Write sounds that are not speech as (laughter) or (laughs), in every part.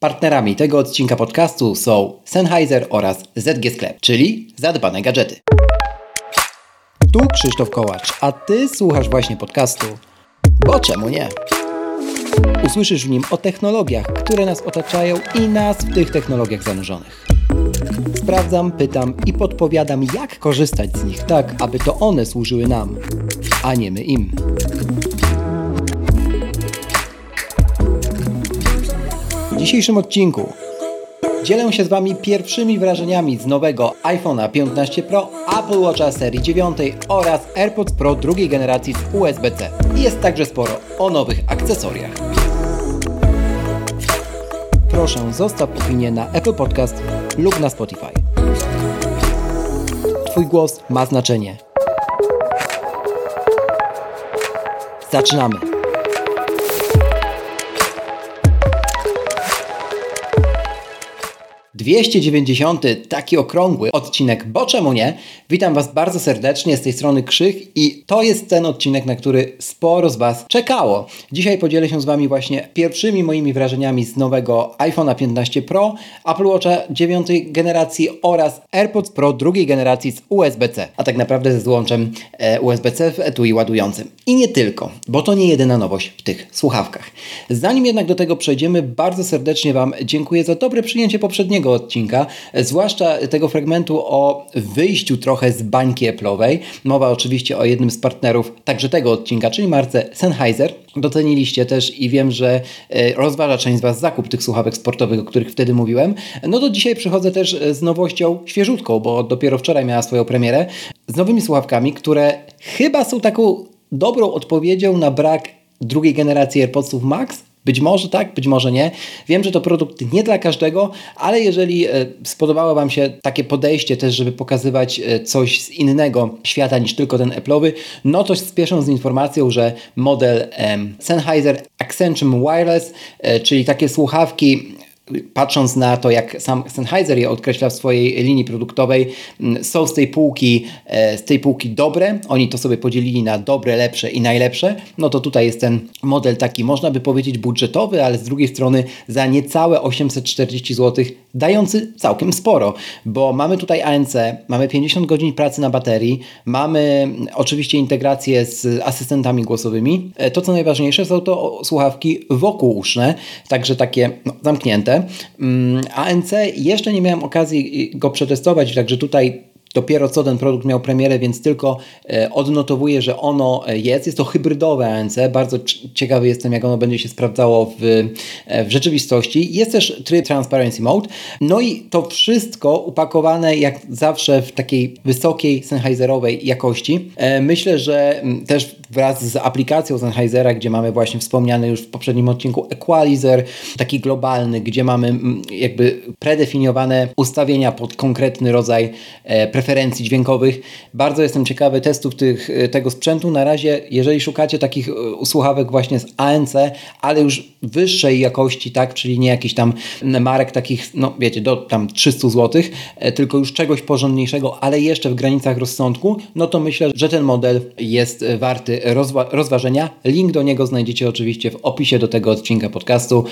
Partnerami tego odcinka podcastu są Sennheiser oraz ZG Sklep, czyli zadbane gadżety. Tu Krzysztof Kołacz, a Ty słuchasz właśnie podcastu, bo czemu nie? Usłyszysz w nim o technologiach, które nas otaczają i nas w tych technologiach zanurzonych. Sprawdzam, pytam i podpowiadam, jak korzystać z nich tak, aby to one służyły nam, a nie my im. W dzisiejszym odcinku dzielę się z Wami pierwszymi wrażeniami z nowego iPhone'a 15 Pro, Apple Watcha serii 9 oraz AirPods Pro drugiej generacji z USB-C. Jest także sporo o nowych akcesoriach. Proszę zostaw opinię na Apple Podcast lub na Spotify. Twój głos ma znaczenie. Zaczynamy! 290. taki okrągły odcinek, bo czemu nie? Witam Was bardzo serdecznie z tej strony Krzych i to jest ten odcinek, na który sporo z Was czekało. Dzisiaj podzielę się z Wami właśnie pierwszymi moimi wrażeniami z nowego iPhone'a 15 Pro, Apple Watcha 9 generacji oraz AirPods Pro drugiej generacji z USB-C, a tak naprawdę ze złączem e, USB-C w etui ładującym. I nie tylko, bo to nie jedyna nowość w tych słuchawkach. Zanim jednak do tego przejdziemy, bardzo serdecznie Wam dziękuję za dobre przyjęcie poprzedniego odcinka, zwłaszcza tego fragmentu o wyjściu trochę z bańki Apple'owej. Mowa oczywiście o jednym z partnerów także tego odcinka, czyli marce Sennheiser. Doceniliście też i wiem, że e, rozważa część z Was zakup tych słuchawek sportowych, o których wtedy mówiłem. No to dzisiaj przychodzę też z nowością świeżutką, bo dopiero wczoraj miała swoją premierę, z nowymi słuchawkami, które chyba są taką dobrą odpowiedzią na brak drugiej generacji AirPodsów Max, być może tak, być może nie. Wiem, że to produkt nie dla każdego, ale jeżeli e, spodobało Wam się takie podejście też, żeby pokazywać e, coś z innego świata niż tylko ten Apple'owy, no to spieszę z informacją, że model Sennheiser Accenture Wireless, e, czyli takie słuchawki patrząc na to, jak sam Sennheiser je odkreśla w swojej linii produktowej, mm, są z tej półki, e, z tej półki dobre. Oni to sobie podzielili na dobre, lepsze i najlepsze. No to tutaj jest ten model taki, można by powiedzieć budżetowy, ale z drugiej strony za niecałe 840 zł, dający całkiem sporo, bo mamy tutaj ANC, mamy 50 godzin pracy na baterii, mamy mm, oczywiście integrację z asystentami głosowymi. E, to co najważniejsze są to słuchawki wokółuszne, także takie no, zamknięte. Mm, ANC jeszcze nie miałem okazji go przetestować, także tutaj dopiero co ten produkt miał premierę, więc tylko e, odnotowuję, że ono e, jest. Jest to hybrydowe ANC. Bardzo ciekawy jestem, jak ono będzie się sprawdzało w, e, w rzeczywistości. Jest też tryb Transparency Mode. No i to wszystko upakowane jak zawsze w takiej wysokiej Sennheiserowej jakości. Myślę, że też wraz z aplikacją Sennheisera, gdzie mamy właśnie wspomniany już w poprzednim odcinku Equalizer, taki globalny, gdzie mamy jakby predefiniowane ustawienia pod konkretny rodzaj preferencji dźwiękowych. Bardzo jestem ciekawy testów tych, e, tego sprzętu. Na razie, jeżeli szukacie takich e, słuchawek właśnie z ANC, ale już wyższej jakości, tak, czyli nie jakichś tam marek takich, no wiecie, do tam 300 zł, e, tylko już czegoś porządniejszego, ale jeszcze w granicach rozsądku, no to myślę, że ten model jest warty rozwa rozważenia. Link do niego znajdziecie oczywiście w opisie do tego odcinka podcastu.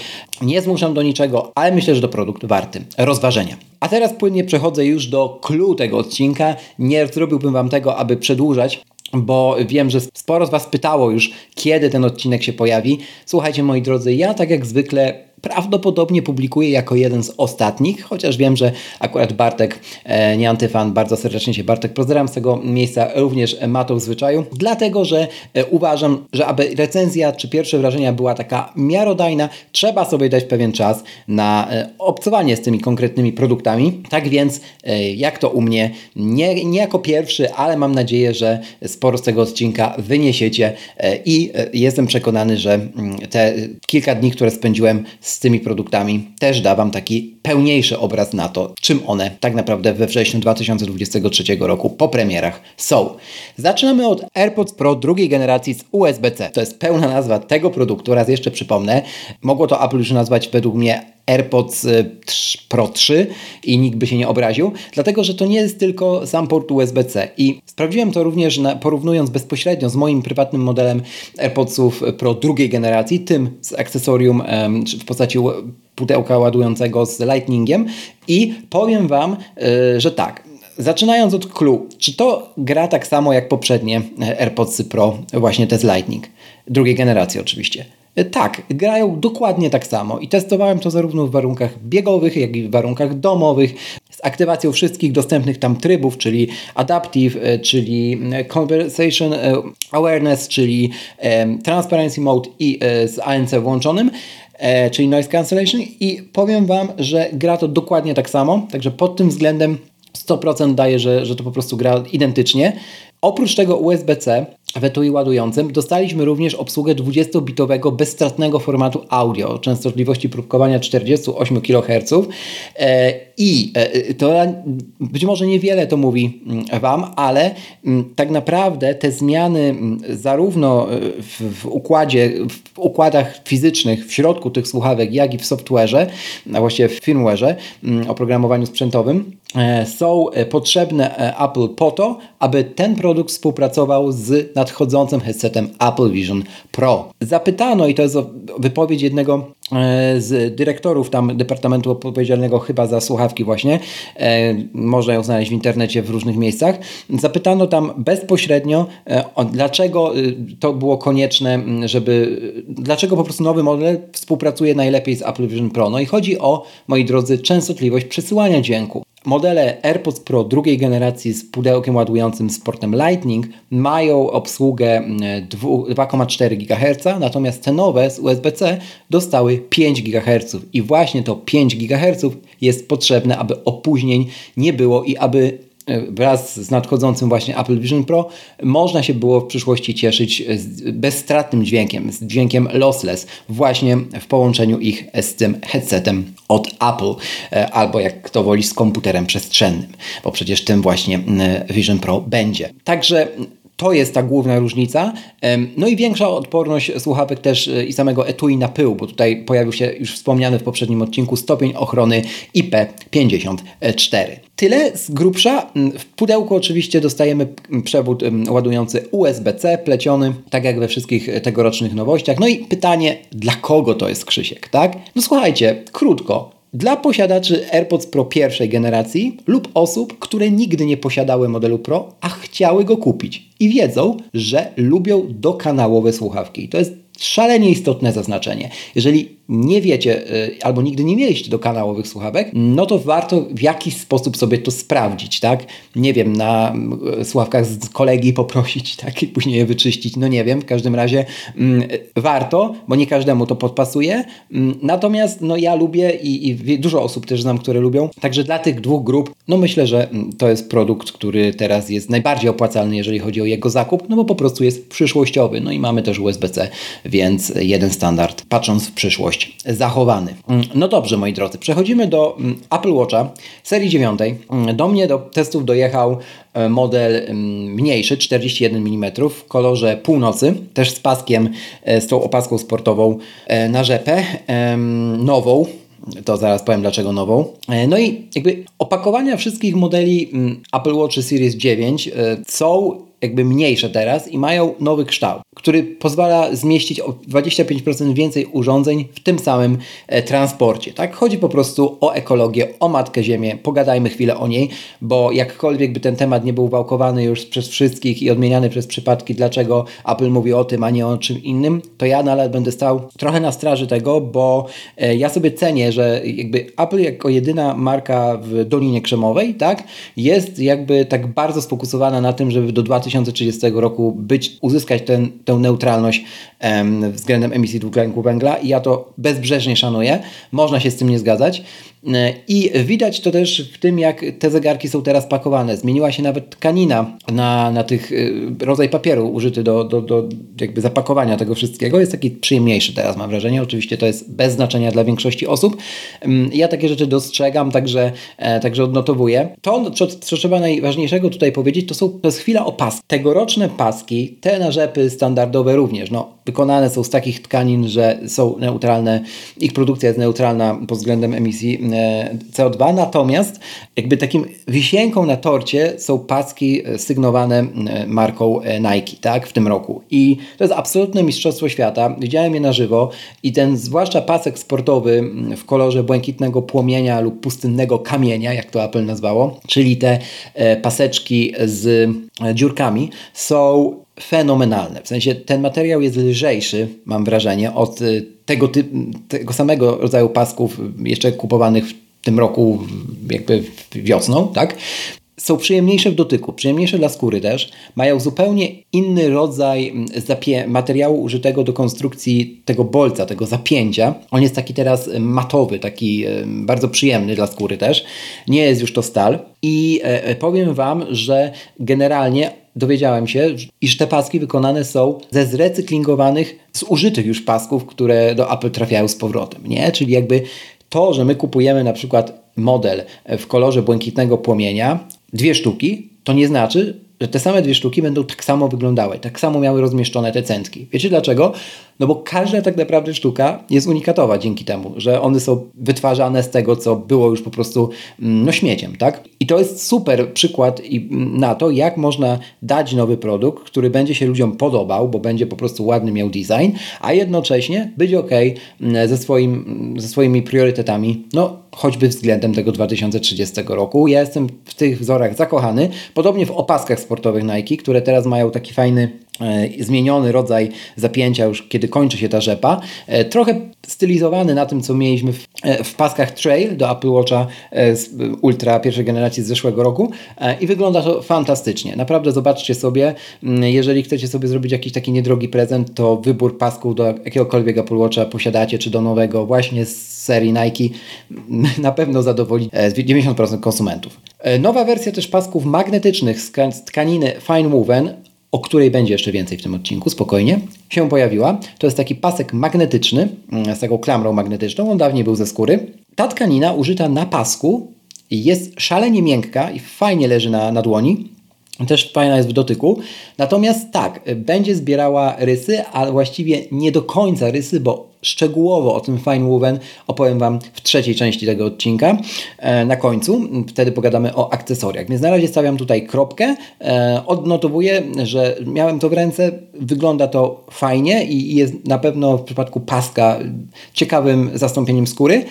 Nie zmuszam do niczego, ale myślę, że to produkt warty rozważenia. A teraz płynnie przechodzę już do clue tego odcinka. Nie zrobiłbym Wam tego, aby przedłużać, bo wiem, że sporo z Was pytało już, kiedy ten odcinek się pojawi. Słuchajcie, moi drodzy, ja tak jak zwykle prawdopodobnie publikuję jako jeden z ostatnich, chociaż wiem, że akurat Bartek, e, nie antyfan, bardzo serdecznie się Bartek pozdrawiam z tego miejsca, również ma to w zwyczaju, dlatego, że e, uważam, że aby recenzja czy pierwsze wrażenia była taka miarodajna, trzeba sobie dać pewien czas na e, obcowanie z tymi konkretnymi produktami. Tak więc, jak to u mnie, nie, nie jako pierwszy, ale mam nadzieję, że sporo z tego odcinka wyniesiecie i jestem przekonany, że mm, te kilka dni, które spędziłem z tymi produktami też da Wam taki pełniejszy obraz na to, czym one tak naprawdę we wrześniu 2023 roku po premierach są. Zaczynamy od AirPods Pro drugiej generacji z USB-C. To jest pełna nazwa tego produktu, raz jeszcze przypomnę. Mogło to Apple już nazwać według mnie AirPods Pro 3 i nikt by się nie obraził, dlatego że to nie jest tylko sam port USB-C. I sprawdziłem to również na, porównując bezpośrednio z moim prywatnym modelem AirPodsów Pro drugiej generacji, tym z akcesorium w postaci pudełka ładującego z Lightningiem i powiem Wam, że tak, Zaczynając od clue, czy to gra tak samo jak poprzednie e, AirPods Pro, właśnie te z Lightning, drugiej generacji oczywiście? E, tak, grają dokładnie tak samo i testowałem to zarówno w warunkach biegowych, jak i w warunkach domowych, z aktywacją wszystkich dostępnych tam trybów, czyli Adaptive, e, czyli Conversation Awareness, czyli Transparency Mode i z ANC włączonym czyli noise cancellation i powiem Wam, że gra to dokładnie tak samo, także pod tym względem 100% daje, że, że to po prostu gra identycznie. Oprócz tego USB-C w etui ładującym. Dostaliśmy również obsługę 20-bitowego bezstratnego formatu audio o częstotliwości próbkowania 48 kHz i e, to być może niewiele to mówi mm, Wam, ale mm, tak naprawdę te zmiany mm, zarówno e, w, w układzie, w układach fizycznych w środku tych słuchawek, jak i w software'ze, a właściwie w firmware'ze, oprogramowaniu sprzętowym, są potrzebne Apple po to, aby ten produkt współpracował z nadchodzącym headsetem Apple Vision Pro. Zapytano, i to jest wypowiedź jednego e, z dyrektorów tam Departamentu Odpowiedzialnego chyba za słuchawki właśnie, e, można ją znaleźć w internecie w różnych miejscach, zapytano tam bezpośrednio, e, dlaczego to było konieczne, żeby, dlaczego po prostu nowy model współpracuje najlepiej z Apple Vision Pro. No i chodzi o, moi drodzy, częstotliwość przesyłania dźwięku. Modele AirPods Pro drugiej generacji z pudełkiem ładującym z portem Lightning mają obsługę 2,4 GHz, natomiast te nowe z USB-C dostały 5 GHz. I właśnie to 5 GHz jest potrzebne, aby opóźnień nie było i aby wraz z nadchodzącym właśnie Apple Vision Pro można się było w przyszłości cieszyć bezstratnym dźwiękiem, z dźwiękiem lossless właśnie w połączeniu ich z tym headsetem od Apple e, albo jak kto woli z komputerem przestrzennym, bo przecież tym właśnie Vision Pro będzie. Także to jest ta główna różnica. No i większa odporność słuchawek też e, i samego etui na pył, bo tutaj pojawił się już wspomniany w poprzednim odcinku stopień ochrony IP54. Tyle z grubsza. W pudełku oczywiście dostajemy przewód ładujący USB-C pleciony, tak jak we wszystkich tegorocznych nowościach. No i pytanie, dla kogo to jest Krzysiek, tak? No słuchajcie, krótko. Dla posiadaczy AirPods Pro pierwszej generacji lub osób, które nigdy nie posiadały modelu Pro, a chciały go kupić i wiedzą, że lubią dokanałowe słuchawki. to jest szalenie istotne zaznaczenie. Jeżeli nie wiecie y, albo nigdy nie mieliście do kanałowych słuchawek, no to warto w jakiś sposób sobie to sprawdzić, tak? Nie wiem, na y, słuchawkach z kolegi poprosić, (laughs) tak? I później je wyczyścić, no nie wiem, w każdym razie mm, warto, bo nie każdemu to podpasuje. Mm, natomiast no ja lubię i, i dużo osób też znam, które lubią. Także dla tych dwóch grup, no myślę, że mm, to jest produkt, który teraz jest najbardziej opłacalny, jeżeli chodzi o jego zakup, no bo po prostu jest przyszłościowy. No i mamy też USB-C, więc jeden standard, patrząc w przyszłość zachowany. Mm, no dobrze, moi drodzy, przechodzimy do mm, Apple Watcha serii 9. Mm, do mnie do testów dojechał e, model mniejszy, 41 mm w kolorze północy, też z paskiem, e, z tą opaską sportową e, na rzepę, nową, to zaraz powiem dlaczego nową. No i jakby opakowania wszystkich modeli Apple Watch Series 9 są jakby mniejsze teraz i mają nowy kształt, który pozwala zmieścić o 25% więcej urządzeń w tym samym e, transporcie. Tak? Chodzi po prostu o ekologię, o Matkę Ziemię. Pogadajmy chwilę o niej, bo jakkolwiek by ten temat nie był wałkowany już przez wszystkich i odmieniany przez przypadki, dlaczego Apple mówi o tym, a nie o czym innym, to ja nadal będę stał trochę na straży tego, bo e, ja sobie cenię, że jakby Apple jako jedyna marka w Dolinie Krzemowej, tak, jest jakby tak bardzo sfokusowana na tym, żeby do 2000 2030 roku być, uzyskać ten, tę neutralność em, względem emisji dwutlenku węgla i ja to bezbrzeżnie szanuję. Można się z tym nie zgadzać. I widać to też w tym, jak te zegarki są teraz pakowane. Zmieniła się nawet tkanina na, na tych rodzaj papieru użyty do, do, do jakby zapakowania tego wszystkiego. Jest taki przyjemniejszy teraz, mam wrażenie. Oczywiście to jest bez znaczenia dla większości osób. Ja takie rzeczy dostrzegam, także, także odnotowuję. To, co, co trzeba najważniejszego tutaj powiedzieć, to są to jest chwila o pas. Tegoroczne paski, te na rzepy standardowe również, no, wykonane są z takich tkanin, że są neutralne, ich produkcja jest neutralna pod względem emisji e, CO2, natomiast jakby takim wisienką na torcie są paski e, sygnowane e, marką Nike, tak, w tym roku. I to jest absolutne mistrzostwo świata. Widziałem je na żywo i ten zwłaszcza pasek sportowy w kolorze błękitnego płomienia lub pustynnego kamienia, jak to Apple nazwało, czyli te paseczki z dziurkami, są fenomenalne. W sensie ten materiał jest lżejszy, mam wrażenie, od y, tego, tego samego rodzaju pasków jeszcze kupowanych w tym roku jakby wiosną, tak? Są przyjemniejsze w dotyku, przyjemniejsze dla skóry też. Mają zupełnie inny rodzaj materiału użytego do konstrukcji tego bolca, tego zapięcia. On jest taki teraz matowy, taki bardzo przyjemny dla skóry też. Nie jest już to stal. I e, e, powiem Wam, że generalnie dowiedziałem się, iż te paski wykonane są ze zrecyklingowanych, zużytych już pasków, które do Apple trafiają z powrotem. Nie? Czyli jakby to, że my kupujemy na przykład model w kolorze błękitnego płomienia, dwie sztuki, to nie znaczy, że te same dwie sztuki będą tak samo wyglądały, tak samo miały rozmieszczone te centki. Wiecie dlaczego? No bo każda tak naprawdę sztuka jest unikatowa dzięki temu, że one są wytwarzane z tego, co było już po prostu mm, no, śmieciem, tak? I to jest super przykład mm, na to, jak można dać nowy produkt, który będzie się ludziom podobał, bo będzie po prostu ładny miał design, a jednocześnie być ok mm, ze, swoim, ze swoimi priorytetami, no choćby względem tego 2030 roku. Ja jestem w tych wzorach zakochany, podobnie w opaskach sportowych Nike, które teraz mają taki fajny zmieniony rodzaj zapięcia już kiedy kończy się ta rzepa, e, trochę stylizowany na tym co mieliśmy w, e, w paskach Trail do Apple Watcha Ultra pierwszej generacji z zeszłego roku i wygląda to fantastycznie. Naprawdę zobaczcie sobie, mm, jeżeli chcecie sobie zrobić jakiś taki niedrogi prezent, to wybór pasków do jakiegokolwiek Apple Watcha posiadacie, czy do nowego właśnie z serii Nike (laughs) na pewno zadowoli 90% konsumentów. Nowa wersja też pasków magnetycznych z tkaniny Fine Woven o której będzie jeszcze więcej w tym odcinku, spokojnie, się pojawiła. To jest taki pasek magnetyczny, mm, z taką klamrą magnetyczną, on dawniej był ze skóry. Ta tkanina użyta na pasku jest szalenie miękka i fajnie leży na, na dłoni. Też fajna jest w dotyku. Natomiast tak, będzie zbierała rysy, ale właściwie nie do końca rysy, bo szczegółowo o tym Fine Woven opowiem Wam w trzeciej części tego odcinka e, na końcu. Wtedy pogadamy o akcesoriach. Więc na razie stawiam tutaj kropkę. E, odnotowuję, że miałem to w ręce. Wygląda to fajnie i jest na pewno w przypadku paska ciekawym zastąpieniem skóry.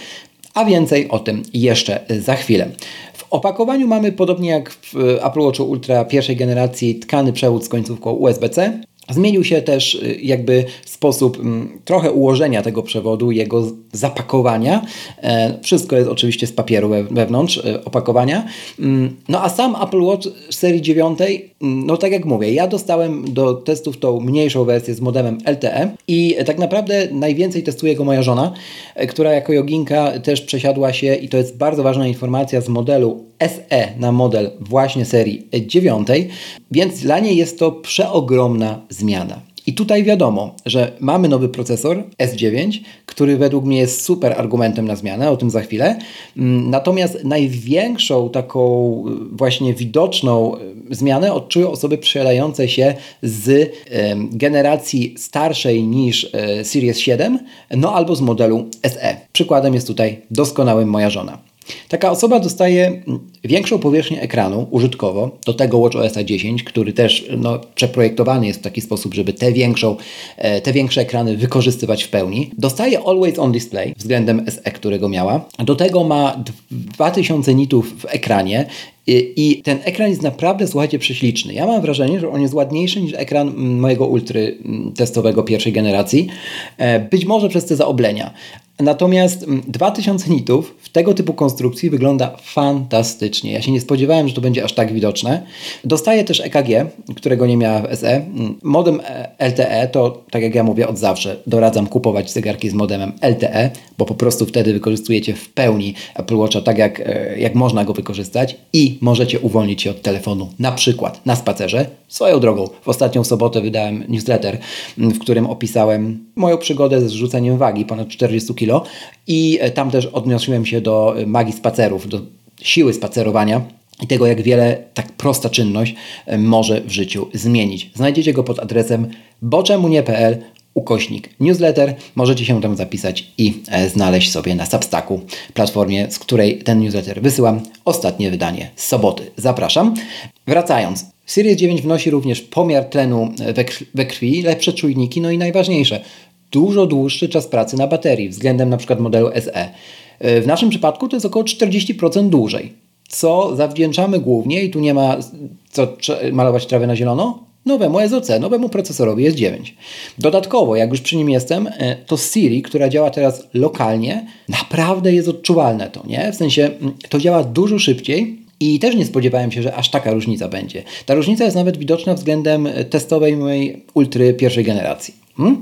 A więcej o tym jeszcze za chwilę. W opakowaniu mamy, podobnie jak w Apple Watch Ultra pierwszej generacji, tkany przewód z końcówką USB-C. Zmienił się też y, jakby sposób mm, trochę ułożenia tego przewodu, jego zapakowania. E, wszystko jest oczywiście z papieru wewnątrz e, opakowania. Mm, no a sam Apple Watch serii 9, mm, no tak jak mówię, ja dostałem do testów tą mniejszą wersję z modemem LTE i tak naprawdę najwięcej testuje go moja żona, e, która jako joginka też przesiadła się i to jest bardzo ważna informacja z modelu SE na model właśnie serii 9, więc dla niej jest to przeogromna zmiana. I tutaj wiadomo, że mamy nowy procesor S9, który według mnie jest super argumentem na zmianę, o tym za chwilę. Mm, natomiast największą taką y, właśnie widoczną y, zmianę odczują osoby przesiadające się z generacji starszej niż Series 7, no albo z modelu SE. Przykładem jest tutaj doskonałym moja żona. Taka osoba dostaje mm, większą powierzchnię ekranu użytkowo do tego WatchOS 10, który też no, przeprojektowany jest w taki sposób, żeby te, większą, e, te większe ekrany wykorzystywać w pełni. Dostaje Always On Display względem SE, którego miała. Do tego ma 2000 nitów w ekranie i ten ekran jest naprawdę, słuchajcie, prześliczny. Ja mam wrażenie, że on jest ładniejszy niż ekran mojego ultry testowego pierwszej generacji. E, być może przez te zaoblenia, Natomiast 2000 mm, nitów w tego typu konstrukcji wygląda fantastycznie. Ja się nie spodziewałem, że to będzie aż tak widoczne. Dostaję też EKG, którego nie miała w SE. Mm, modem LTE to, tak jak ja mówię od zawsze, doradzam kupować zegarki z modemem LTE, bo po prostu wtedy wykorzystujecie w pełni Apple Watcha tak, jak, e, jak można go wykorzystać i możecie uwolnić się od telefonu, na przykład na spacerze. Swoją drogą, w ostatnią sobotę wydałem newsletter, mm, w którym opisałem moją przygodę z rzuceniem wagi ponad 40 kg i e, tam też odniosłem się do e, magii spacerów, do siły spacerowania i tego, jak wiele tak prosta czynność e, może w życiu zmienić. Znajdziecie go pod adresem boczemunie.pl ukośnik newsletter. Możecie się tam zapisać i znaleźć sobie na Substacku, platformie, z której ten newsletter wysyłam. Ostatnie wydanie z soboty. Zapraszam. Wracając. Series 9 wnosi również pomiar tlenu we krwi, lepsze czujniki, no i najważniejsze, dużo dłuższy czas pracy na baterii względem przykład modelu SE. E, w naszym przypadku to jest około 40% dłużej, co zawdzięczamy głównie, i tu nie ma co malować trawę na zielono, nowemu SoC, nowemu procesorowi S9. Dodatkowo, jak już przy nim jestem, e, to Siri, która działa teraz lokalnie, naprawdę jest odczuwalne to, nie? W sensie to działa dużo szybciej i też nie spodziewałem się, że aż taka różnica będzie. Ta różnica jest nawet widoczna względem testowej mojej Ultry pierwszej generacji. Hmm?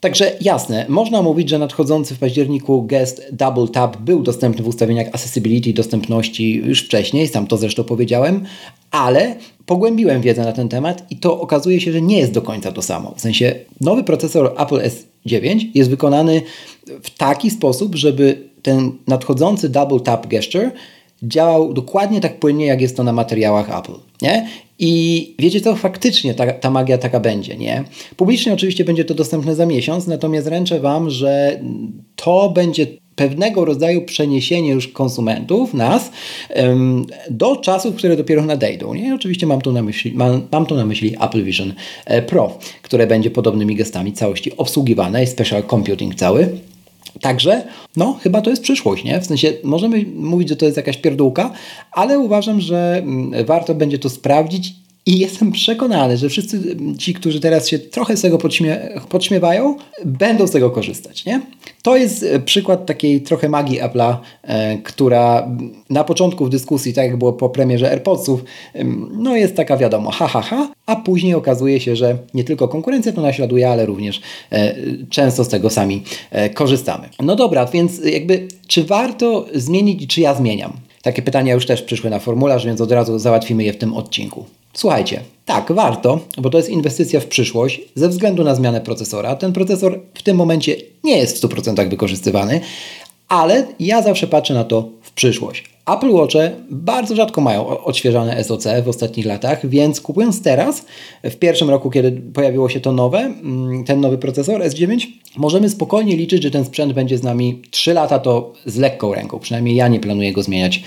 Także jasne, można mówić, że nadchodzący w październiku gest Double Tap był dostępny w ustawieniach accessibility dostępności już wcześniej, sam to zresztą powiedziałem, ale pogłębiłem wiedzę na ten temat i to okazuje się, że nie jest do końca to samo. W sensie nowy procesor Apple S9 jest wykonany w taki sposób, żeby ten nadchodzący Double Tap Gesture działał dokładnie tak płynnie, jak jest to na materiałach Apple. Nie? I wiecie co, faktycznie ta, ta magia taka będzie, nie? Publicznie oczywiście będzie to dostępne za miesiąc, natomiast ręczę Wam, że to będzie pewnego rodzaju przeniesienie już konsumentów, nas, do czasów, które dopiero nadejdą. Nie? Oczywiście mam tu na myśli, mam, mam tu na myśli Apple Vision e, Pro, które będzie podobnymi gestami całości obsługiwane i special computing cały. Także, no, chyba to jest przyszłość, nie? W sensie, możemy mówić, że to jest jakaś pierdółka, ale uważam, że mm, warto będzie to sprawdzić i jestem przekonany, że wszyscy ci, którzy teraz się trochę z tego podśmie podśmiewają, będą z tego korzystać. Nie? To jest e, przykład takiej trochę magii Apple'a, e, która na początku w dyskusji, tak jak było po premierze AirPodsów, e, no jest taka wiadomo, ha, ha, ha, a później okazuje się, że nie tylko konkurencja to naśladuje, ale również e, często z tego sami korzystamy. No dobra, więc jakby czy warto zmienić, czy ja zmieniam? Takie pytania już też przyszły na formularz, więc od razu załatwimy je w tym odcinku. Słuchajcie, tak, warto, bo to jest inwestycja w przyszłość ze względu na zmianę procesora. Ten procesor w tym momencie nie jest w 100% wykorzystywany, ale ja zawsze patrzę na to w przyszłość. Apple Watche bardzo rzadko mają odświeżane SoC w ostatnich latach, więc kupując teraz, w pierwszym roku, kiedy pojawiło się to nowe, mm, ten nowy procesor S9, możemy spokojnie liczyć, że ten sprzęt będzie z nami 3 lata, to z lekką ręką. Przynajmniej ja nie planuję go zmieniać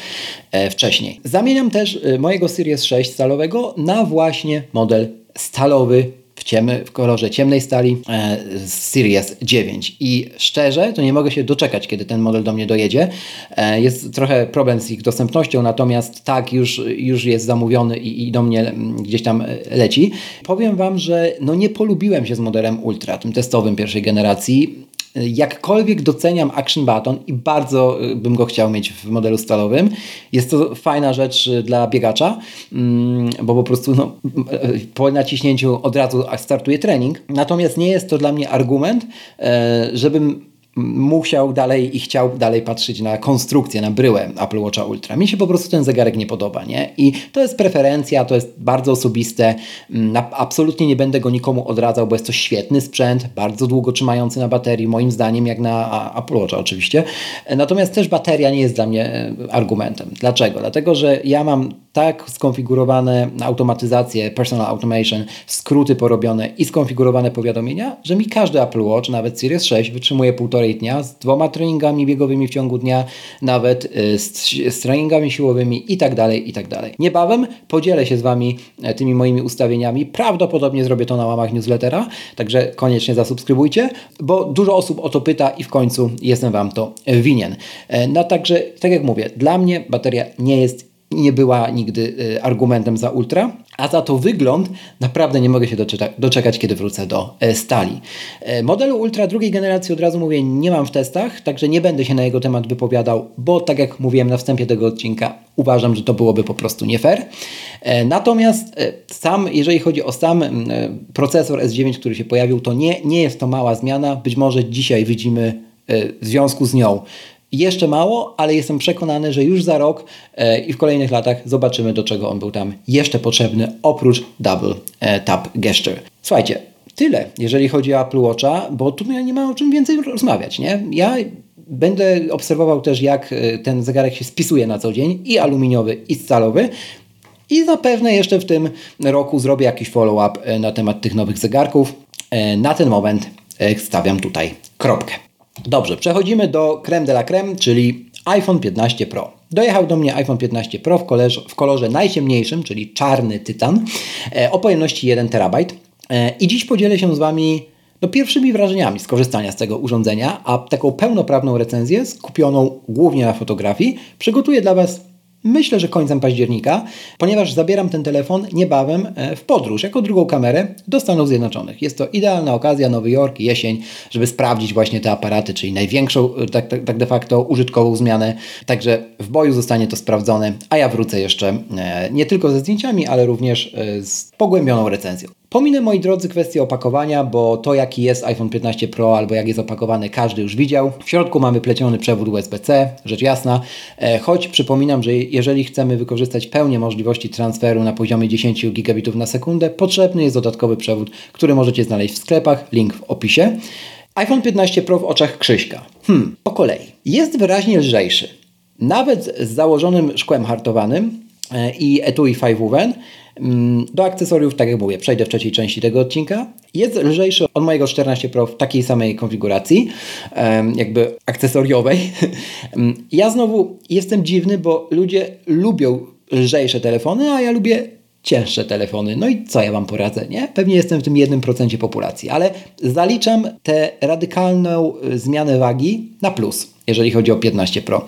e, wcześniej. Zamieniam też e, mojego Series 6 stalowego na właśnie model stalowy w, ciemny, w kolorze ciemnej stali e, Series 9. I szczerze, to nie mogę się doczekać, kiedy ten model do mnie dojedzie. E, jest trochę problem z ich dostępnością, natomiast tak, już, już jest zamówiony i, i do mnie mm, gdzieś tam e, leci. Powiem Wam, że no nie polubiłem się z modelem Ultra, tym testowym pierwszej generacji Jakkolwiek doceniam Action Button i bardzo y, bym go chciał mieć w modelu stalowym, jest to fajna rzecz y, dla biegacza, mm, bo po prostu no, y, po naciśnięciu od razu startuje trening. Natomiast nie jest to dla mnie argument, e, żebym musiał dalej i chciał dalej patrzeć na konstrukcję, na bryłę Apple Watcha Ultra. Mi się po prostu ten zegarek nie podoba, nie? I to jest preferencja, to jest bardzo osobiste. Mm, absolutnie nie będę go nikomu odradzał, bo jest to świetny sprzęt, bardzo długo trzymający na baterii, moim zdaniem, jak na Apple Watcha oczywiście. Natomiast też bateria nie jest dla mnie e, argumentem. Dlaczego? Dlatego, że ja mam tak skonfigurowane automatyzacje, personal automation, skróty porobione i skonfigurowane powiadomienia, że mi każdy Apple Watch, nawet Series 6, wytrzymuje półtorej dnia z dwoma treningami biegowymi w ciągu dnia, nawet y, z, z treningami siłowymi i tak dalej, i tak dalej. Niebawem podzielę się z Wami e, tymi moimi ustawieniami. Prawdopodobnie zrobię to na łamach newslettera, także koniecznie zasubskrybujcie, bo dużo osób o to pyta i w końcu jestem Wam to winien. E, no także, tak jak mówię, dla mnie bateria nie jest nie była nigdy y, argumentem za ultra, a za to wygląd naprawdę nie mogę się doczekać, kiedy wrócę do e, stali. E, modelu ultra drugiej generacji od razu mówię, nie mam w testach, także nie będę się na jego temat wypowiadał, bo tak jak mówiłem na wstępie tego odcinka, uważam, że to byłoby po prostu nie fair. E, natomiast sam, jeżeli chodzi o sam procesor S9, który się pojawił, to nie, nie jest to mała zmiana. Być może dzisiaj widzimy w związku z nią jeszcze mało, ale jestem przekonany, że już za rok e, i w kolejnych latach zobaczymy, do czego on był tam jeszcze potrzebny, oprócz Double e, Tap Gesture. Słuchajcie, tyle, jeżeli chodzi o Apple Watcha, bo tu ja nie ma o czym więcej rozmawiać, nie? Ja będę obserwował też, jak e, ten zegarek się spisuje na co dzień, i aluminiowy, i stalowy. I zapewne jeszcze w tym roku zrobię jakiś follow-up na temat tych nowych zegarków. Na ten moment stawiam tutaj kropkę. Dobrze, przechodzimy do creme de la creme, czyli iPhone 15 Pro. Dojechał do mnie iPhone 15 Pro w kolorze, w kolorze najciemniejszym, czyli czarny tytan, e, o pojemności 1 TB. E, I dziś podzielę się z Wami no, pierwszymi wrażeniami z korzystania z tego urządzenia, a taką pełnoprawną recenzję skupioną głównie na fotografii przygotuję dla Was Myślę, że końcem października, ponieważ zabieram ten telefon niebawem e, w podróż, jako drugą kamerę do Stanów Zjednoczonych. Jest to idealna okazja, Nowy Jork, jesień, żeby sprawdzić właśnie te aparaty, czyli największą e, tak, tak, tak de facto użytkową zmianę. Także w boju zostanie to sprawdzone, a ja wrócę jeszcze e, nie tylko ze zdjęciami, ale również z pogłębioną recenzją. Pominę, moi drodzy, kwestię opakowania, bo to jaki jest iPhone 15 Pro albo jak jest opakowany, każdy już widział. W środku mamy pleciony przewód USB-C, rzecz jasna, e, choć przypominam, że jeżeli chcemy wykorzystać pełnię możliwości transferu na poziomie 10 gigabitów na sekundę, potrzebny jest dodatkowy przewód, który możecie znaleźć w sklepach, link w opisie. iPhone 15 Pro w oczach Krzyśka. Hmm, po kolei. Jest wyraźnie lżejszy. Nawet z założonym szkłem hartowanym e, i etui 5 woven do akcesoriów, tak jak mówię, przejdę w trzeciej części tego odcinka. Jest lżejszy od mojego 14 Pro w takiej samej konfiguracji, jakby akcesoriowej. (laughs) Mm, ja znowu jestem dziwny, bo ludzie lubią lżejsze telefony, a ja lubię cięższe telefony. No i co ja Wam poradzę, nie? Pewnie jestem w tym 1% populacji, ale zaliczam tę radykalną y, zmianę wagi na plus, jeżeli chodzi o 15 Pro.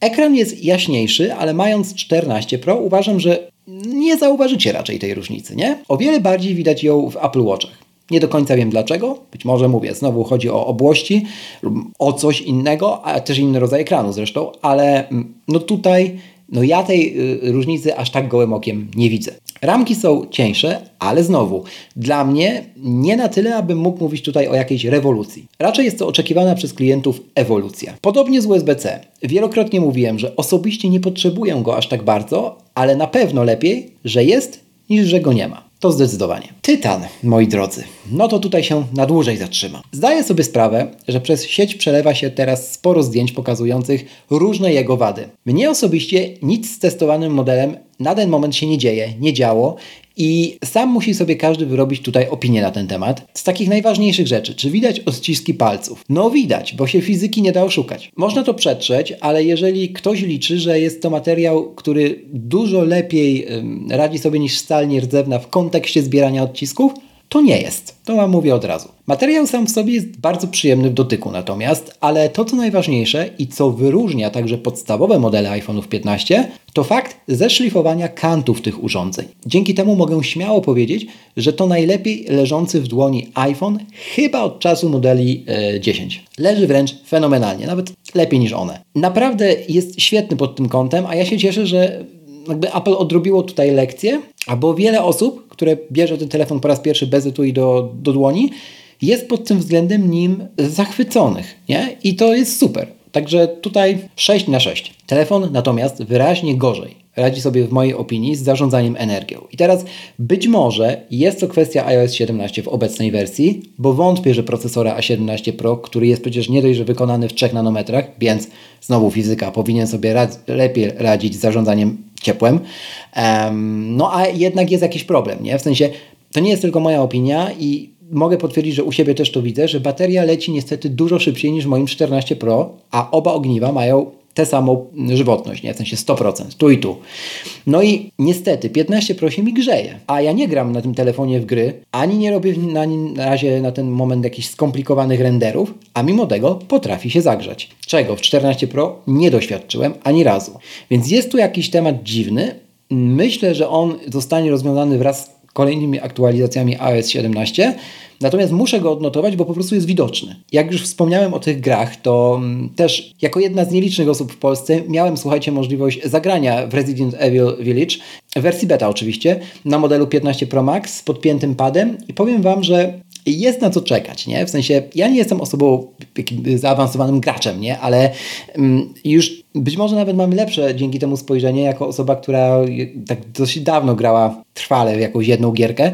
Ekran jest jaśniejszy, ale mając 14 Pro uważam, że nie zauważycie raczej tej różnicy, nie? O wiele bardziej widać ją w Apple Watchach. Nie do końca wiem dlaczego. Być może mówię, znowu chodzi o obłości lub o coś innego, a też inny rodzaj ekranu zresztą, ale mm, no tutaj no ja tej y, różnicy aż tak gołym okiem nie widzę. Ramki są cieńsze, ale znowu, dla mnie nie na tyle, abym mógł mówić tutaj o jakiejś rewolucji. Raczej jest to oczekiwana przez klientów ewolucja. Podobnie z USB-C. Wielokrotnie mówiłem, że osobiście nie potrzebuję go aż tak bardzo, ale na pewno lepiej, że jest, niż że go nie ma. To zdecydowanie. Tytan, moi drodzy, no to tutaj się na dłużej zatrzyma. Zdaję sobie sprawę, że przez sieć przelewa się teraz sporo zdjęć pokazujących różne jego wady. Mnie osobiście nic z testowanym modelem na ten moment się nie dzieje, nie działo i sam musi sobie każdy wyrobić tutaj opinię na ten temat. Z takich najważniejszych rzeczy, czy widać odciski palców? No widać, bo się fizyki nie da oszukać. Można to przetrzeć, ale jeżeli ktoś liczy, że jest to materiał, który dużo lepiej radzi sobie niż stal nierdzewna w kontekście zbierania odcisków, to nie jest. To Wam mówię od razu. Materiał sam w sobie jest bardzo przyjemny w dotyku natomiast, ale to co najważniejsze i co wyróżnia także podstawowe modele iPhone'ów 15, to fakt zeszlifowania kantów tych urządzeń. Dzięki temu mogę śmiało powiedzieć, że to najlepiej leżący w dłoni iPhone chyba od czasu modeli 10. E, Leży wręcz fenomenalnie, nawet lepiej niż one. Naprawdę jest świetny pod tym kątem, a ja się cieszę, że jakby Apple odrobiło tutaj lekcję, albo wiele osób, które bierze ten telefon po raz pierwszy bez etui do, do dłoni, jest pod tym względem nim zachwyconych, nie? I to jest super. Także tutaj 6 na 6. Telefon natomiast wyraźnie gorzej radzi sobie w mojej opinii z zarządzaniem energią. I teraz być może jest to kwestia iOS 17 w obecnej wersji, bo wątpię, że procesora A17 Pro, który jest przecież nie dość, że wykonany w 3 nanometrach, więc znowu fizyka powinien sobie rad lepiej radzić z zarządzaniem ciepłem. No a jednak jest jakiś problem, nie? W sensie to nie jest tylko moja opinia i mogę potwierdzić, że u siebie też to widzę, że bateria leci niestety dużo szybciej niż w moim 14 Pro, a oba ogniwa mają tę samą żywotność, nie? w sensie 100%, tu i tu. No i niestety 15 Pro się mi grzeje, a ja nie gram na tym telefonie w gry, ani nie robię na, na razie na ten moment jakichś skomplikowanych renderów, a mimo tego potrafi się zagrzać. Czego w 14 Pro nie doświadczyłem ani razu. Więc jest tu jakiś temat dziwny. Myślę, że on zostanie rozwiązany wraz z kolejnymi aktualizacjami iOS 17. Natomiast muszę go odnotować, bo po prostu jest widoczny. Jak już wspomniałem o tych grach, to mm, też jako jedna z nielicznych osób w Polsce miałem, słuchajcie, możliwość zagrania w Resident Evil Village, w wersji beta oczywiście, na modelu 15 Pro Max z podpiętym padem i powiem Wam, że jest na co czekać, nie? W sensie, ja nie jestem osobą zaawansowanym graczem, nie? Ale um, już być może nawet mam lepsze dzięki temu spojrzenie jako osoba, która tak dosyć dawno grała trwale w jakąś jedną gierkę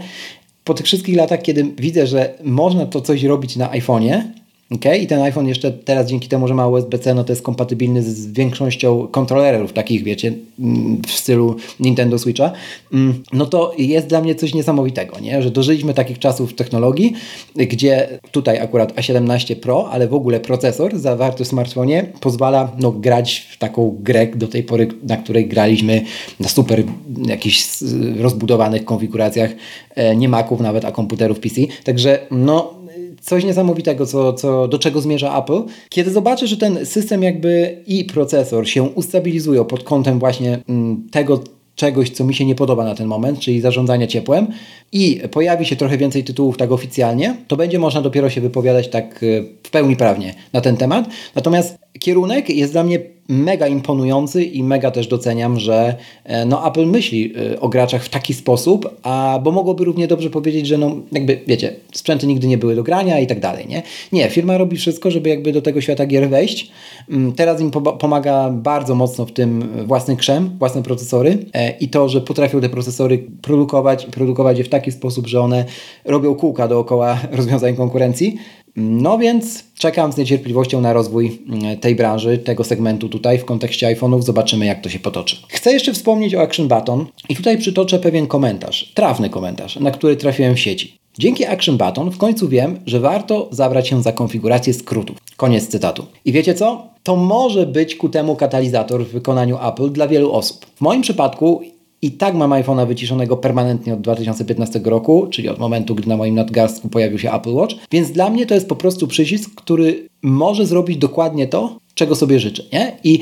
po tych wszystkich latach, kiedy widzę, że można to coś robić na iPhone'ie, Okay? I ten iPhone jeszcze teraz dzięki temu, że ma USB-C, no to jest kompatybilny z większością kontrolerów takich, wiecie, mm, w stylu Nintendo Switcha, mm, no to jest dla mnie coś niesamowitego, nie? że dożyliśmy takich czasów technologii, gdzie tutaj akurat A17 Pro, ale w ogóle procesor zawarty w smartfonie pozwala no, grać w taką grę do tej pory, na której graliśmy na super jakichś rozbudowanych konfiguracjach, e, nie Maców nawet, a komputerów PC. Także no coś niesamowitego, co, co, do czego zmierza Apple. Kiedy zobaczę, że ten system jakby i procesor się ustabilizują pod kątem właśnie mm, tego, czegoś, co mi się nie podoba na ten moment, czyli zarządzania ciepłem i pojawi się trochę więcej tytułów tak oficjalnie, to będzie można dopiero się wypowiadać tak e, w pełni prawnie na ten temat. Natomiast kierunek jest dla mnie mega imponujący i mega też doceniam, że e, no, Apple myśli e, o graczach w taki sposób, a bo mogłoby równie dobrze powiedzieć, że no jakby wiecie, sprzęty nigdy nie były do grania i tak dalej, nie? Nie, firma robi wszystko, żeby jakby do tego świata gier wejść. Mm, teraz im pomaga bardzo mocno w tym własny krzem, własne procesory e, i to, że potrafią te procesory produkować i produkować je w taki sposób, że one robią kółka dookoła (laughs) rozwiązań konkurencji. No więc czekam z niecierpliwością na rozwój mm, tej branży, tego segmentu tutaj w kontekście iPhone'ów. Zobaczymy, jak to się potoczy. Chcę jeszcze wspomnieć o Action Button i tutaj przytoczę pewien komentarz, trafny komentarz, na który trafiłem w sieci. Dzięki Action Button w końcu wiem, że warto zabrać się za konfigurację skrótów. Koniec cytatu. I wiecie co? To może być ku temu katalizator w wykonaniu Apple dla wielu osób. W moim przypadku i tak mam iPhone'a wyciszonego permanentnie od 2015 roku, czyli od momentu, gdy na moim nadgarstku pojawił się Apple Watch, więc dla mnie to jest po prostu przycisk, który może zrobić dokładnie to, czego sobie życzę. Nie? I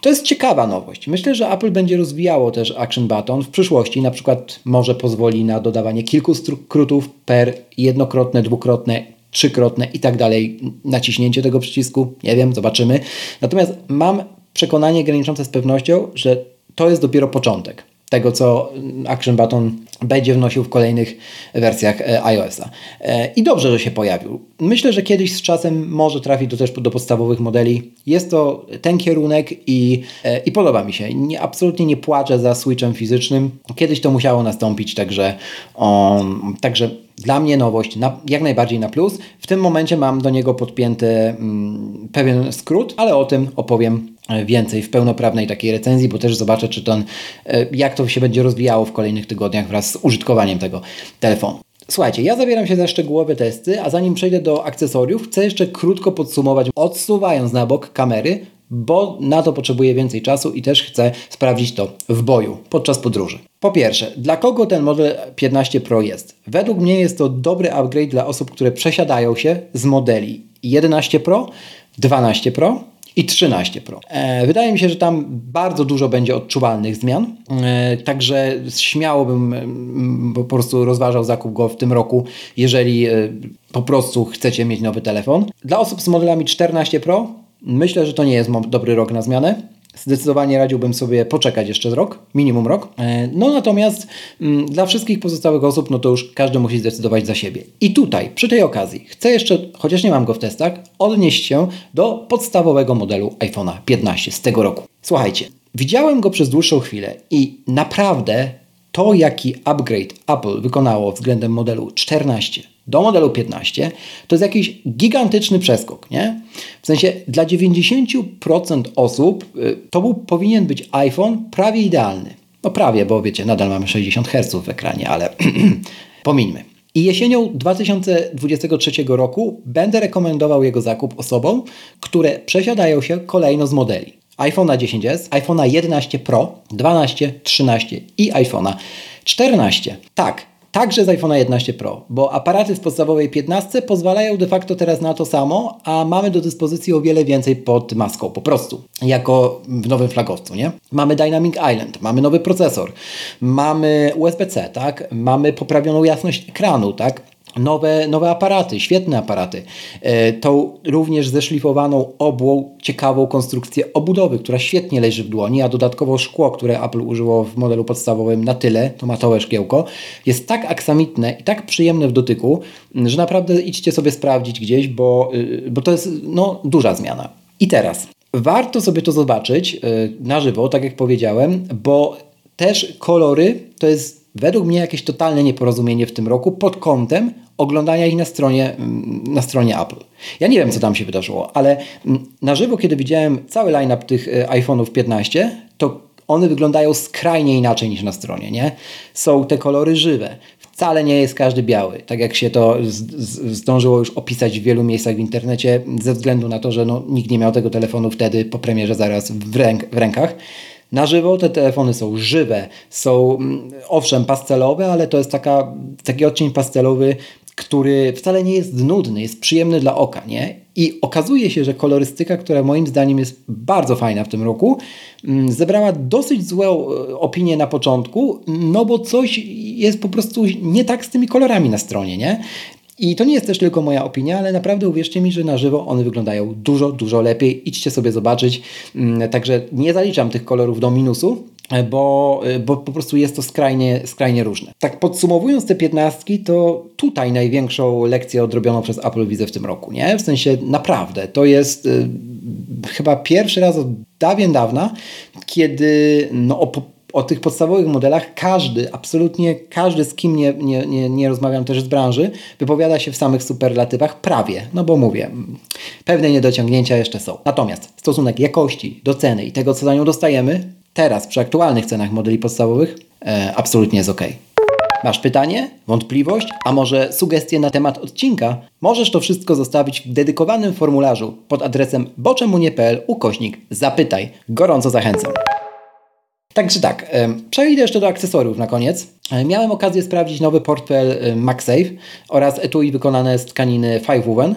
to jest ciekawa nowość. Myślę, że Apple będzie rozwijało też Action Button w przyszłości. Na przykład może pozwoli na dodawanie kilku skrótów per jednokrotne, dwukrotne, trzykrotne i tak dalej naciśnięcie tego przycisku. Nie wiem, zobaczymy. Natomiast mam przekonanie graniczące z pewnością, że to jest dopiero początek tego, co Action Button będzie wnosił w kolejnych wersjach e, iOS-a. E, I dobrze, że się pojawił. Myślę, że kiedyś z czasem może trafić do też do podstawowych modeli. Jest to ten kierunek i, e, i podoba mi się. Nie, absolutnie nie płaczę za switchem fizycznym. Kiedyś to musiało nastąpić, także, um, także dla mnie nowość, na, jak najbardziej na plus. W tym momencie mam do niego podpięty mm, pewien skrót, ale o tym opowiem więcej w pełnoprawnej takiej recenzji, bo też zobaczę, czy ten, e, jak to się będzie rozwijało w kolejnych tygodniach wraz z użytkowaniem tego telefonu. Słuchajcie, ja zabieram się za szczegółowe testy, a zanim przejdę do akcesoriów, chcę jeszcze krótko podsumować, odsuwając na bok kamery, bo na to potrzebuję więcej czasu i też chcę sprawdzić to w boju podczas podróży. Po pierwsze, dla kogo ten model 15 Pro jest? Według mnie jest to dobry upgrade dla osób, które przesiadają się z modeli 11 Pro, 12 Pro i 13 Pro. E, wydaje mi się, że tam bardzo dużo będzie odczuwalnych zmian, e, także śmiało bym mm, po prostu rozważał zakup go w tym roku, jeżeli e, po prostu chcecie mieć nowy telefon. Dla osób z modelami 14 Pro myślę, że to nie jest dobry rok na zmianę. Zdecydowanie radziłbym sobie poczekać jeszcze rok, minimum rok. E, no natomiast mm, dla wszystkich pozostałych osób, no to już każdy musi zdecydować za siebie. I tutaj, przy tej okazji, chcę jeszcze, chociaż nie mam go w testach, odnieść się do podstawowego modelu iPhone'a 15 z tego roku. Słuchajcie, widziałem go przez dłuższą chwilę i naprawdę to, jaki upgrade Apple wykonało względem modelu 14 do modelu 15, to jest jakiś gigantyczny przeskok, nie? W sensie dla 90% osób y, to był, powinien być iPhone prawie idealny. No prawie, bo wiecie, nadal mamy 60 Hz w ekranie, ale (clears throat) pomińmy. I jesienią 2023 roku będę rekomendował jego zakup osobom, które przesiadają się kolejno z modeli. iPhone'a 10s, iPhone'a 11 Pro, 12, 13 i iPhone'a 14. Tak, Także z iPhone'a 11 Pro, bo aparaty w podstawowej 15 pozwalają de facto teraz na to samo, a mamy do dyspozycji o wiele więcej pod maską, po prostu, jako w nowym flagowcu, nie? Mamy Dynamic Island, mamy nowy procesor, mamy USB-C, tak? Mamy poprawioną jasność ekranu, tak? Nowe, nowe aparaty, świetne aparaty. E, tą również zeszlifowaną obłą, ciekawą konstrukcję obudowy, która świetnie leży w dłoni, a dodatkowo szkło, które Apple użyło w modelu podstawowym na tyle, to matowe szkiełko, jest tak aksamitne i tak przyjemne w dotyku, że naprawdę idźcie sobie sprawdzić gdzieś, bo, y, bo to jest no, duża zmiana. I teraz, warto sobie to zobaczyć y, na żywo, tak jak powiedziałem, bo też kolory to jest według mnie jakieś totalne nieporozumienie w tym roku pod kątem oglądania ich na stronie, mm, na stronie Apple. Ja nie wiem, co tam się wydarzyło, ale mm, na żywo, kiedy widziałem cały line-up tych e, iPhone'ów 15, to one wyglądają skrajnie inaczej niż na stronie, nie? Są te kolory żywe. Wcale nie jest każdy biały, tak jak się to zdążyło już opisać w wielu miejscach w internecie, ze względu na to, że no, nikt nie miał tego telefonu wtedy po premierze zaraz w, ręk, w rękach. Na żywo te telefony są żywe, są mm, owszem pastelowe, ale to jest taka, taki odcień pastelowy, który wcale nie jest nudny, jest przyjemny dla oka, nie? I okazuje się, że kolorystyka, która moim zdaniem jest bardzo fajna w tym roku, mm, zebrała dosyć złe e, opinie na początku, no bo coś jest po prostu nie tak z tymi kolorami na stronie, nie? I to nie jest też tylko moja opinia, ale naprawdę uwierzcie mi, że na żywo one wyglądają dużo, dużo lepiej. Idźcie sobie zobaczyć. Mm, także nie zaliczam tych kolorów do minusu, bo, e, bo po prostu jest to skrajnie, skrajnie różne. Tak podsumowując te piętnastki, to tutaj największą lekcję odrobioną przez Apple widzę w tym roku, nie? W sensie naprawdę, to jest y, chyba pierwszy raz od dawien dawna, kiedy no, o, o tych podstawowych modelach każdy, absolutnie każdy, z kim nie, nie, nie, nie rozmawiam też z branży, wypowiada się w samych superlatywach prawie, no bo mówię, pewne niedociągnięcia jeszcze są. Natomiast stosunek jakości do ceny i tego, co za nią dostajemy, teraz przy aktualnych cenach modeli podstawowych, e, absolutnie jest ok. Masz pytanie, wątpliwość, a może sugestie na temat odcinka? Możesz to wszystko zostawić w dedykowanym formularzu pod adresem boczemunie.pl ukośnik zapytaj. Gorąco zachęcam. Także tak, przejdę jeszcze do akcesoriów na koniec. Miałem okazję sprawdzić nowy portfel MagSafe oraz etui wykonane z tkaniny Five Woven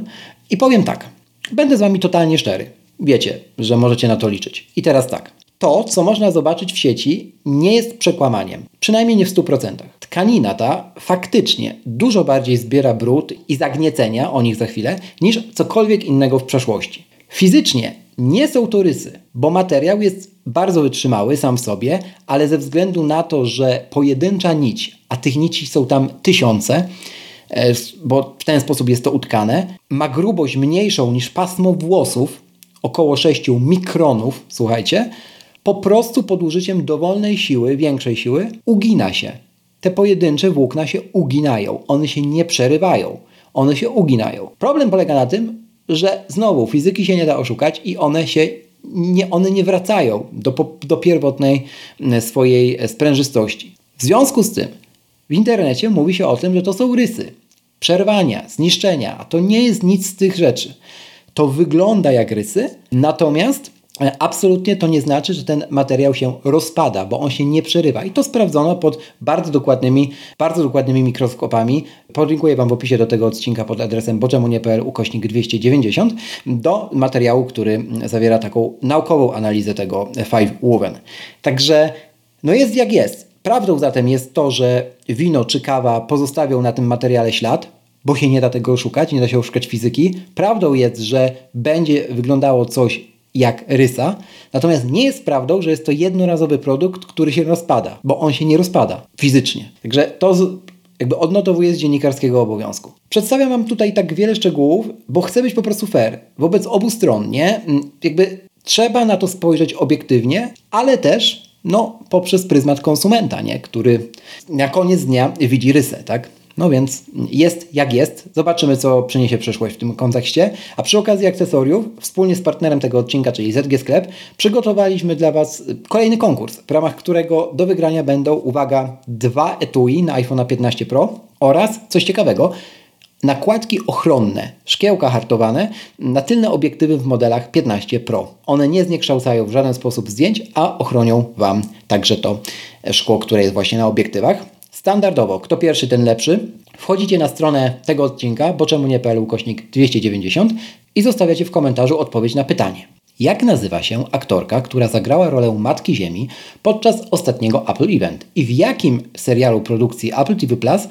i powiem tak, będę z Wami totalnie szczery. Wiecie, że możecie na to liczyć. I teraz tak, to, co można zobaczyć w sieci, nie jest przekłamaniem, przynajmniej nie w 100%. Tkanina ta faktycznie dużo bardziej zbiera brud i zagniecenia, o nich za chwilę, niż cokolwiek innego w przeszłości. Fizycznie nie są to rysy, bo materiał jest bardzo wytrzymały sam w sobie, ale ze względu na to, że pojedyncza nić, a tych nici są tam tysiące, e, bo w ten sposób jest to utkane, ma grubość mniejszą niż pasmo włosów, około 6 mikronów, słuchajcie, po prostu pod użyciem dowolnej siły, większej siły, ugina się. Te pojedyncze włókna się uginają, one się nie przerywają, one się uginają. Problem polega na tym, że znowu fizyki się nie da oszukać i one się nie, one nie wracają do, do pierwotnej e, swojej e, sprężystości. W związku z tym w internecie mówi się o tym, że to są rysy, przerwania, zniszczenia, a to nie jest nic z tych rzeczy. To wygląda jak rysy, natomiast absolutnie to nie znaczy, że ten materiał się rozpada, bo on się nie przerywa. I to sprawdzono pod bardzo dokładnymi, bardzo dokładnymi mikroskopami. Podlinkuję Wam w opisie do tego odcinka pod adresem boczemunie.pl ukośnik 290 do materiału, który zawiera taką naukową analizę tego Five Woven. Także no jest jak jest. Prawdą zatem jest to, że wino czy kawa pozostawią na tym materiale ślad, bo się nie da tego oszukać, nie da się oszukać fizyki. Prawdą jest, że będzie wyglądało coś jak rysa. Natomiast nie jest prawdą, że jest to jednorazowy produkt, który się rozpada, bo on się nie rozpada fizycznie. Także to jakby odnotowuję z dziennikarskiego obowiązku. Przedstawiam Wam tutaj tak wiele szczegółów, bo chcę być po prostu fair wobec obu stron, nie? Mm, jakby trzeba na to spojrzeć obiektywnie, ale też no, poprzez pryzmat konsumenta, nie? który na koniec dnia widzi rysę, tak? No więc jest jak jest. Zobaczymy, co przyniesie przyszłość w tym kontekście. A przy okazji akcesoriów, wspólnie z partnerem tego odcinka, czyli ZG Sklep, przygotowaliśmy dla Was kolejny konkurs, w ramach którego do wygrania będą, uwaga, dwa etui na iPhone 15 Pro oraz, coś ciekawego, nakładki ochronne, szkiełka hartowane na tylne obiektywy w modelach 15 Pro. One nie zniekształcają w żaden sposób zdjęć, a ochronią Wam także to szkło, które jest właśnie na obiektywach. Standardowo, kto pierwszy, ten lepszy. Wchodzicie na stronę tego odcinka, bo czemu nie PL ukośnik 290 i zostawiacie w komentarzu odpowiedź na pytanie. Jak nazywa się aktorka, która zagrała rolę Matki Ziemi podczas ostatniego Apple Event? I w jakim serialu produkcji Apple TV Plus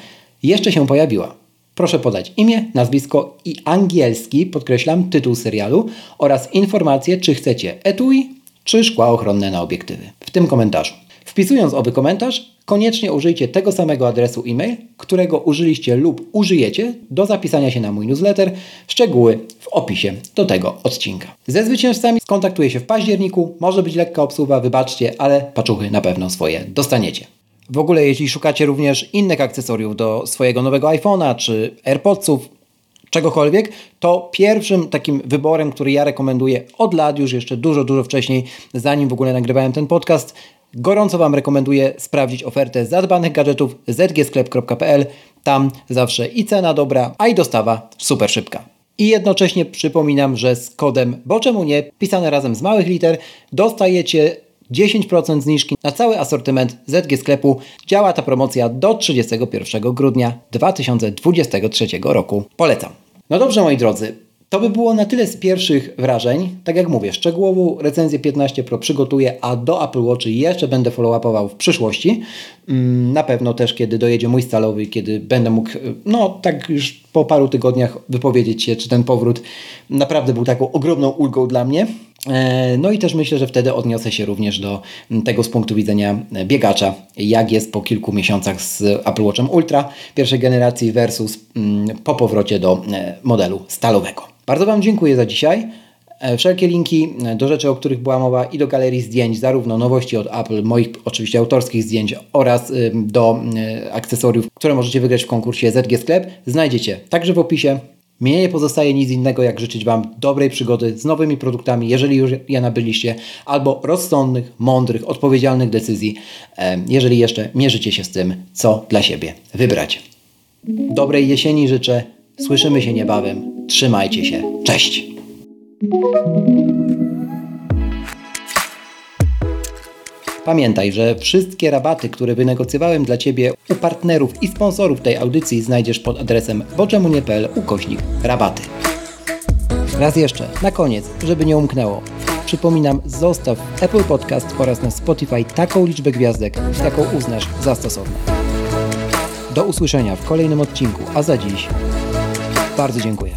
jeszcze się pojawiła? Proszę podać imię, nazwisko i angielski, podkreślam, tytuł serialu oraz informację, czy chcecie etui, czy szkła ochronne na obiektywy. W tym komentarzu. Wpisując oby komentarz, koniecznie użyjcie tego samego adresu e-mail, którego użyliście lub użyjecie do zapisania się na mój newsletter. Szczegóły w opisie do tego odcinka. Ze zwycięzcami skontaktuję się w październiku. Może być lekka obsługa, wybaczcie, ale paczuchy na pewno swoje dostaniecie. W ogóle, jeśli szukacie również innych akcesoriów do swojego nowego iPhone'a czy AirPodsów, czegokolwiek, to pierwszym takim wyborem, który ja rekomenduję od lat, już jeszcze dużo, dużo wcześniej, zanim w ogóle nagrywałem ten podcast, gorąco Wam rekomenduję sprawdzić ofertę zadbanych gadżetów zgsklep.pl. Tam zawsze i cena dobra, a i dostawa super szybka. I jednocześnie przypominam, że z kodem bo czemu nie, pisane razem z małych liter, dostajecie 10% zniżki na cały asortyment ZG sklepu. Działa ta promocja do 31 grudnia 2023 roku. Polecam. No dobrze, moi drodzy, to by było na tyle z pierwszych wrażeń. Tak jak mówię, szczegółową recenzję 15 Pro przygotuję, a do Apple Watch jeszcze będę follow-upował w przyszłości. Mm, na pewno też, kiedy dojedzie mój stalowy, kiedy będę mógł, no tak już po paru tygodniach wypowiedzieć się, czy ten powrót naprawdę był taką ogromną ulgą dla mnie. E, no i też myślę, że wtedy odniosę się również do tego z punktu widzenia biegacza, jak jest po kilku miesiącach z Apple Watchem Ultra pierwszej generacji versus mm, po powrocie do e, modelu stalowego. Bardzo Wam dziękuję za dzisiaj. E, wszelkie linki do rzeczy, o których była mowa i do galerii zdjęć, zarówno nowości od Apple, moich oczywiście autorskich zdjęć oraz do akcesoriów, które możecie wygrać w konkursie ZG Sklep, znajdziecie także w opisie. Mnie nie pozostaje nic innego, jak życzyć Wam dobrej przygody z nowymi produktami, jeżeli już je nabyliście, albo rozsądnych, mądrych, odpowiedzialnych decyzji, jeżeli jeszcze mierzycie się z tym, co dla siebie wybrać. Dobrej jesieni życzę. Słyszymy się niebawem. Trzymajcie się. Cześć! Pamiętaj, że wszystkie rabaty, które wynegocjowałem dla Ciebie u partnerów i sponsorów tej audycji znajdziesz pod adresem boczemunie.pl ukośnik rabaty. Raz jeszcze, na koniec, żeby nie umknęło. Przypominam, zostaw Apple Podcast oraz na Spotify taką liczbę gwiazdek, jaką uznasz za stosowną. Do usłyszenia w kolejnym odcinku, a za dziś bardzo dziękuję.